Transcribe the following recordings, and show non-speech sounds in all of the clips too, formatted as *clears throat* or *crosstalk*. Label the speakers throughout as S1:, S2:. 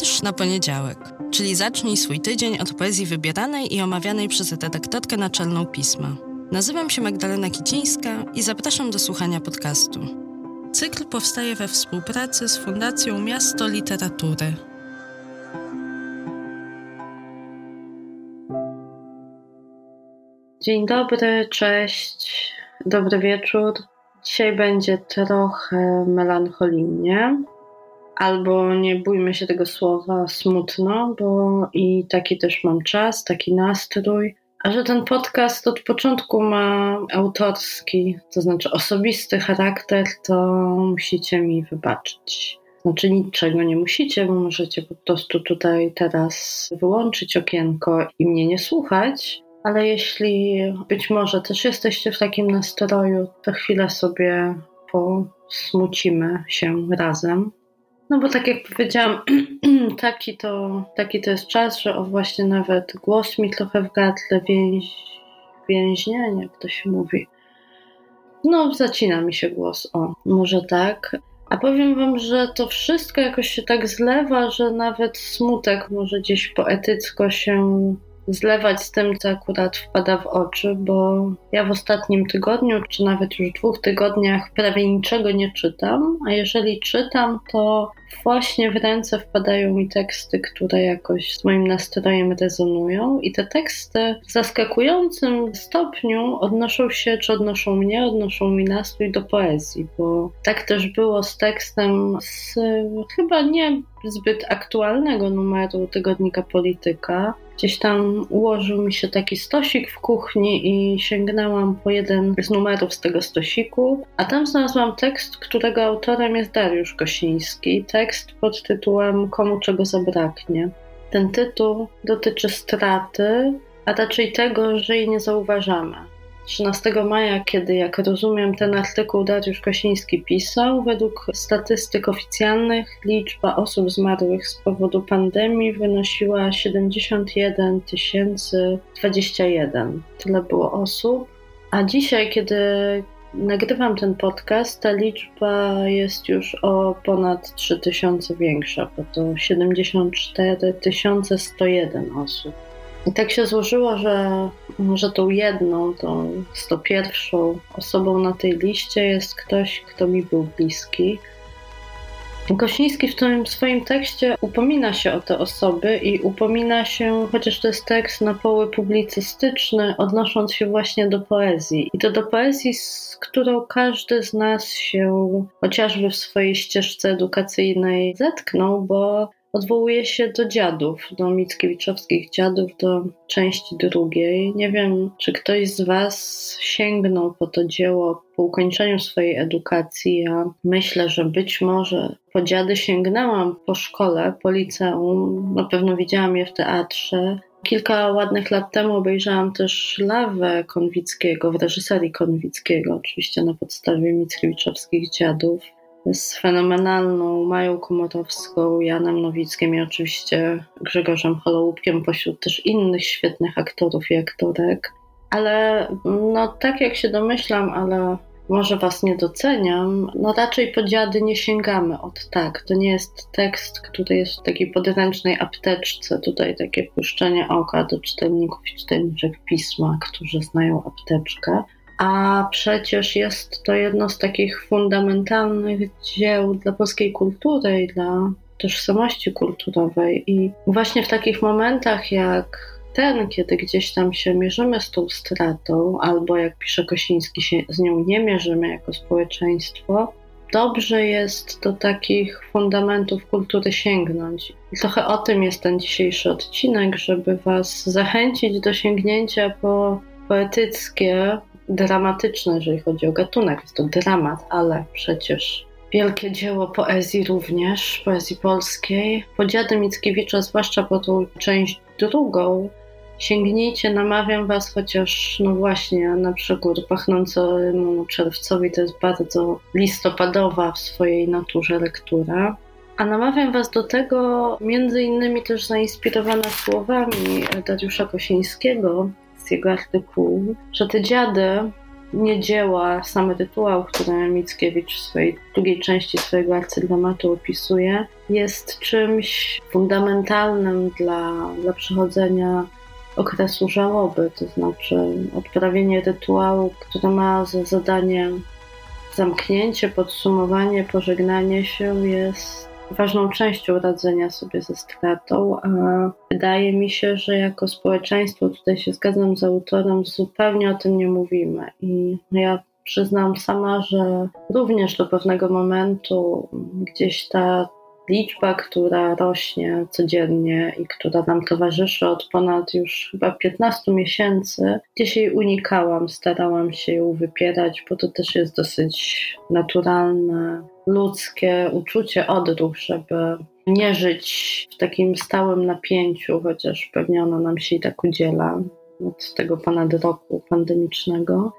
S1: Wiersz na poniedziałek, czyli zacznij swój tydzień od poezji wybieranej i omawianej przez redaktorkę naczelną pisma. Nazywam się Magdalena Kicińska i zapraszam do słuchania podcastu. Cykl powstaje we współpracy z Fundacją Miasto Literatury.
S2: Dzień dobry, cześć, dobry wieczór. Dzisiaj będzie trochę melancholijnie albo nie bójmy się tego słowa smutno, bo i taki też mam czas, taki nastrój. A że ten podcast od początku ma autorski, to znaczy osobisty charakter, to musicie mi wybaczyć. Znaczy niczego nie musicie, bo możecie po prostu tutaj teraz wyłączyć okienko i mnie nie słuchać. Ale jeśli być może też jesteście w takim nastroju, to chwilę sobie posmucimy się razem. No bo tak jak powiedziałam, *clears throat* taki to, taki to jest czas, że o właśnie nawet głos mi trochę w gardle więź, więźnienie, jak to się mówi. No, zacina mi się głos, o, może tak. A powiem wam, że to wszystko jakoś się tak zlewa, że nawet smutek może gdzieś poetycko się zlewać z tym, co akurat wpada w oczy, bo ja w ostatnim tygodniu, czy nawet już dwóch tygodniach prawie niczego nie czytam, a jeżeli czytam, to właśnie w ręce wpadają mi teksty, które jakoś z moim nastrojem rezonują i te teksty w zaskakującym stopniu odnoszą się, czy odnoszą mnie, odnoszą mi nastrój do poezji, bo tak też było z tekstem z chyba nie zbyt aktualnego numeru tygodnika Polityka, Gdzieś tam ułożył mi się taki stosik w kuchni i sięgnęłam po jeden z numerów z tego stosiku, a tam znalazłam tekst, którego autorem jest Dariusz Kosiński. Tekst pod tytułem Komu czego zabraknie. Ten tytuł dotyczy straty, a raczej tego, że jej nie zauważamy. 13 maja, kiedy, jak rozumiem, ten artykuł Dariusz Kosiński pisał, według statystyk oficjalnych liczba osób zmarłych z powodu pandemii wynosiła 71 021. Tyle było osób. A dzisiaj, kiedy nagrywam ten podcast, ta liczba jest już o ponad 3000 większa, bo to 74 101 osób. I tak się złożyło, że, że tą jedną, tą 101 osobą na tej liście jest ktoś, kto mi był bliski. Kosiński w tym swoim tekście upomina się o te osoby i upomina się, chociaż to jest tekst na poły publicystyczny, odnosząc się właśnie do poezji. I to do poezji, z którą każdy z nas się chociażby w swojej ścieżce edukacyjnej zetknął, bo odwołuje się do dziadów, do Mickiewiczowskich dziadów, do części drugiej. Nie wiem, czy ktoś z Was sięgnął po to dzieło po ukończeniu swojej edukacji. Ja myślę, że być może po dziady sięgnęłam po szkole, po liceum. Na pewno widziałam je w teatrze. Kilka ładnych lat temu obejrzałam też Lawę Konwickiego w reżyserii Konwickiego, oczywiście na podstawie Mickiewiczowskich dziadów z fenomenalną Mają Komorowską, Janem Nowickiem i oczywiście Grzegorzem Holołupkiem, pośród też innych świetnych aktorów i aktorek. Ale no tak jak się domyślam, ale może was nie doceniam, no raczej po dziady nie sięgamy od tak. To nie jest tekst, który jest w takiej podręcznej apteczce. Tutaj takie puszczenie oka do czytelników i czytelniczek pisma, którzy znają apteczkę a przecież jest to jedno z takich fundamentalnych dzieł dla polskiej kultury i dla tożsamości kulturowej. I właśnie w takich momentach jak ten, kiedy gdzieś tam się mierzymy z tą stratą, albo jak pisze Kosiński, się z nią nie mierzymy jako społeczeństwo, dobrze jest do takich fundamentów kultury sięgnąć. I trochę o tym jest ten dzisiejszy odcinek, żeby Was zachęcić do sięgnięcia po poetyckie, dramatyczne, jeżeli chodzi o gatunek. Jest to dramat, ale przecież wielkie dzieło poezji również, poezji polskiej. Podziady Mickiewicza, zwłaszcza po tą część drugą, sięgnijcie, namawiam was, chociaż no właśnie na przykład pachnącemu czerwcowi to jest bardzo listopadowa w swojej naturze lektura. A namawiam was do tego między innymi też zainspirowana słowami Dariusza Kosińskiego, jego artykułu, że te dziady nie dzieła, same rytuał, który Mickiewicz w swojej drugiej części swojego arcydramatu opisuje, jest czymś fundamentalnym dla, dla przechodzenia okresu żałoby, to znaczy odprawienie rytuału, który ma za zadanie zamknięcie, podsumowanie, pożegnanie się jest ważną częścią radzenia sobie ze stratą, wydaje mi się, że jako społeczeństwo, tutaj się zgadzam z autorem, zupełnie o tym nie mówimy. I ja przyznam sama, że również do pewnego momentu gdzieś ta liczba, która rośnie codziennie i która nam towarzyszy od ponad już chyba 15 miesięcy, gdzieś jej unikałam, starałam się ją wypierać, bo to też jest dosyć naturalne, ludzkie uczucie, odruch, żeby nie żyć w takim stałym napięciu, chociaż pewnie ono nam się i tak udziela od tego ponad roku pandemicznego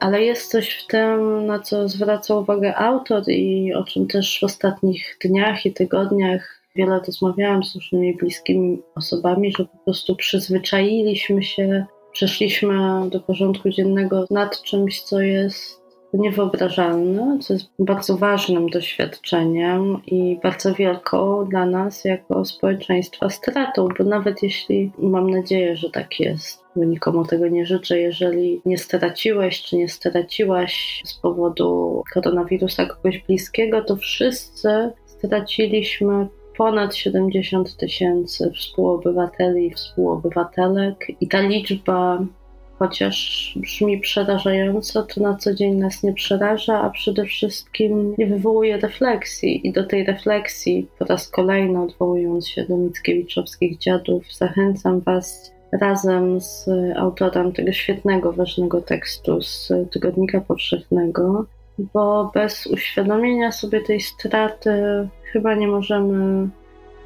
S2: ale jest coś w tym, na co zwraca uwagę autor i o czym też w ostatnich dniach i tygodniach wiele rozmawiałam z różnymi bliskimi osobami, że po prostu przyzwyczailiśmy się, przeszliśmy do porządku dziennego nad czymś, co jest niewyobrażalne, co jest bardzo ważnym doświadczeniem i bardzo wielką dla nas jako społeczeństwa stratą, bo nawet jeśli mam nadzieję, że tak jest, bo nikomu tego nie życzę, jeżeli nie straciłeś czy nie straciłaś z powodu koronawirusa kogoś bliskiego, to wszyscy straciliśmy ponad 70 tysięcy współobywateli i współobywatelek i ta liczba chociaż brzmi przerażająco, to na co dzień nas nie przeraża, a przede wszystkim nie wywołuje refleksji. I do tej refleksji, po raz kolejny odwołując się do Mickiewiczowskich dziadów, zachęcam Was razem z autorem tego świetnego, ważnego tekstu z Tygodnika Powszechnego, bo bez uświadomienia sobie tej straty chyba nie możemy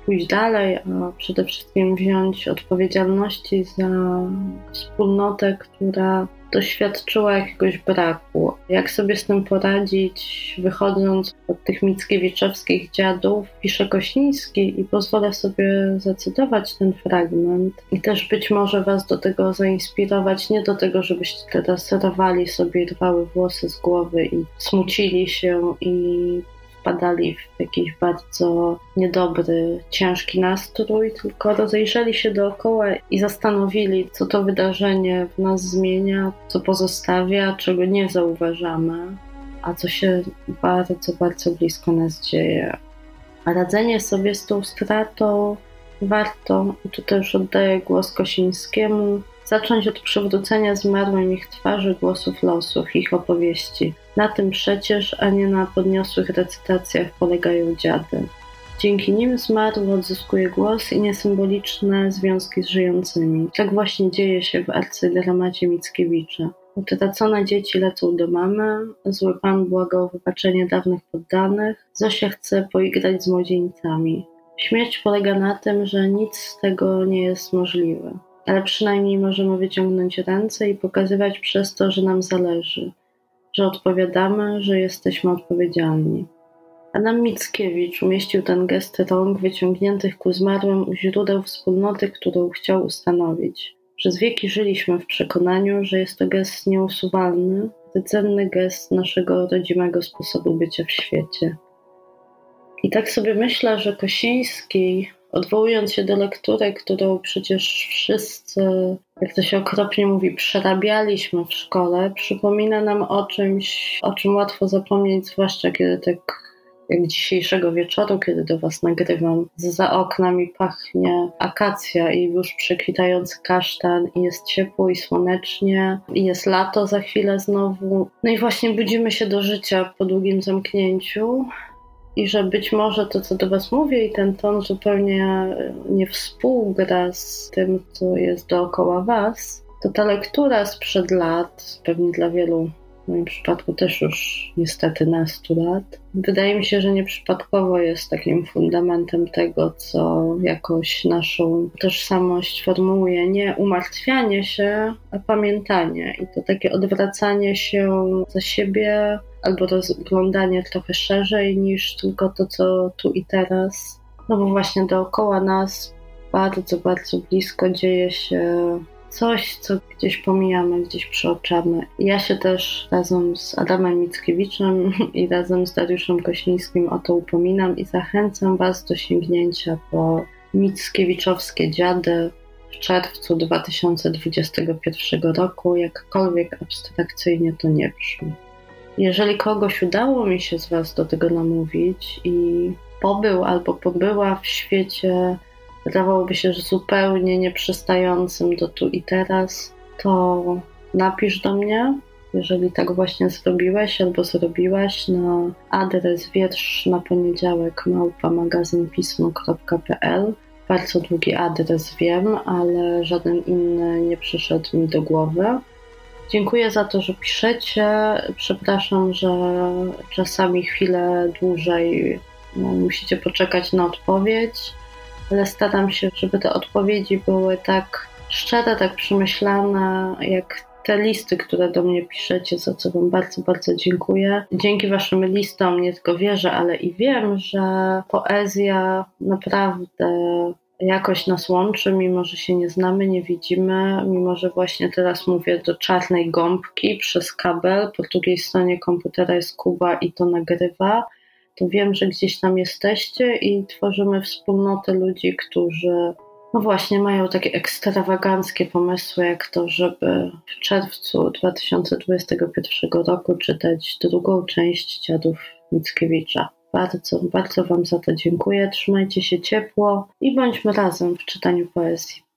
S2: pójść dalej, a przede wszystkim wziąć odpowiedzialności za wspólnotę, która doświadczyła jakiegoś braku. Jak sobie z tym poradzić, wychodząc od tych Mickiewiczowskich dziadów, pisze Kosiński i pozwolę sobie zacytować ten fragment i też być może Was do tego zainspirować, nie do tego, żebyście teraz rwali sobie rwały włosy z głowy i smucili się i wpadali w jakiś bardzo niedobry, ciężki nastrój, tylko rozejrzeli się dookoła i zastanowili, co to wydarzenie w nas zmienia, co pozostawia, czego nie zauważamy, a co się bardzo, bardzo blisko nas dzieje. A radzenie sobie z tą stratą warto, tu też oddaję głos Kosińskiemu, zacząć od przywrócenia zmarłym ich twarzy, głosów losów, ich opowieści. Na tym przecież, a nie na podniosłych recytacjach polegają dziady. Dzięki nim zmarły odzyskuje głos i niesymboliczne związki z żyjącymi. Tak właśnie dzieje się w arcydramacie Mickiewicza. Utracone dzieci lecą do mamy, zły pan błaga o wybaczenie dawnych poddanych, Zosia chce poigrać z młodzieńcami. Śmierć polega na tym, że nic z tego nie jest możliwe ale przynajmniej możemy wyciągnąć ręce i pokazywać przez to, że nam zależy, że odpowiadamy, że jesteśmy odpowiedzialni. Adam Mickiewicz umieścił ten gest rąk wyciągniętych ku zmarłym u źródeł wspólnoty, którą chciał ustanowić. Przez wieki żyliśmy w przekonaniu, że jest to gest nieusuwalny, rdzenny gest naszego rodzimego sposobu bycia w świecie. I tak sobie myślę, że Kosiński odwołując się do lektury, którą przecież wszyscy, jak to się okropnie mówi, przerabialiśmy w szkole, przypomina nam o czymś, o czym łatwo zapomnieć, zwłaszcza kiedy tak jak dzisiejszego wieczoru, kiedy do Was nagrywam, za oknami pachnie akacja i już przekwitający kasztan i jest ciepło i słonecznie i jest lato za chwilę znowu. No i właśnie budzimy się do życia po długim zamknięciu i że być może to, co do Was mówię, i ten ton zupełnie nie współgra z tym, co jest dookoła Was, to ta lektura sprzed lat, pewnie dla wielu, w moim przypadku też już niestety nastu lat, wydaje mi się, że nieprzypadkowo jest takim fundamentem tego, co jakoś naszą tożsamość formułuje. Nie umartwianie się, a pamiętanie. I to takie odwracanie się za siebie, albo rozglądanie trochę szerzej niż tylko to, co tu i teraz. No bo właśnie dookoła nas bardzo, bardzo blisko dzieje się coś, co gdzieś pomijamy, gdzieś przeoczamy. Ja się też razem z Adamem Mickiewiczem i razem z Dariuszem Kosińskim o to upominam i zachęcam Was do sięgnięcia po Mickiewiczowskie Dziady w czerwcu 2021 roku, jakkolwiek abstrakcyjnie to nie brzmi. Jeżeli kogoś udało mi się z Was do tego namówić i pobył albo pobyła w świecie, wydawałoby się, że zupełnie nieprzystającym do tu i teraz, to napisz do mnie, jeżeli tak właśnie zrobiłeś albo zrobiłaś, na adres wiersz na poniedziałek małpa magazynpismo.pl. Bardzo długi adres wiem, ale żaden inny nie przyszedł mi do głowy. Dziękuję za to, że piszecie. Przepraszam, że czasami chwilę dłużej no, musicie poczekać na odpowiedź, ale staram się, żeby te odpowiedzi były tak szczere, tak przemyślane, jak te listy, które do mnie piszecie, za co Wam bardzo, bardzo dziękuję. Dzięki Waszym listom nie tylko wierzę, ale i wiem, że poezja naprawdę jakoś nas łączy, mimo że się nie znamy, nie widzimy, mimo że właśnie teraz mówię do czarnej gąbki przez kabel, po drugiej stronie komputera jest Kuba i to nagrywa, to wiem, że gdzieś tam jesteście i tworzymy wspólnotę ludzi, którzy no właśnie mają takie ekstrawaganckie pomysły, jak to, żeby w czerwcu 2021 roku czytać drugą część Dziadów Mickiewicza. Bardzo, bardzo Wam za to dziękuję. Trzymajcie się ciepło i bądźmy razem w czytaniu poezji.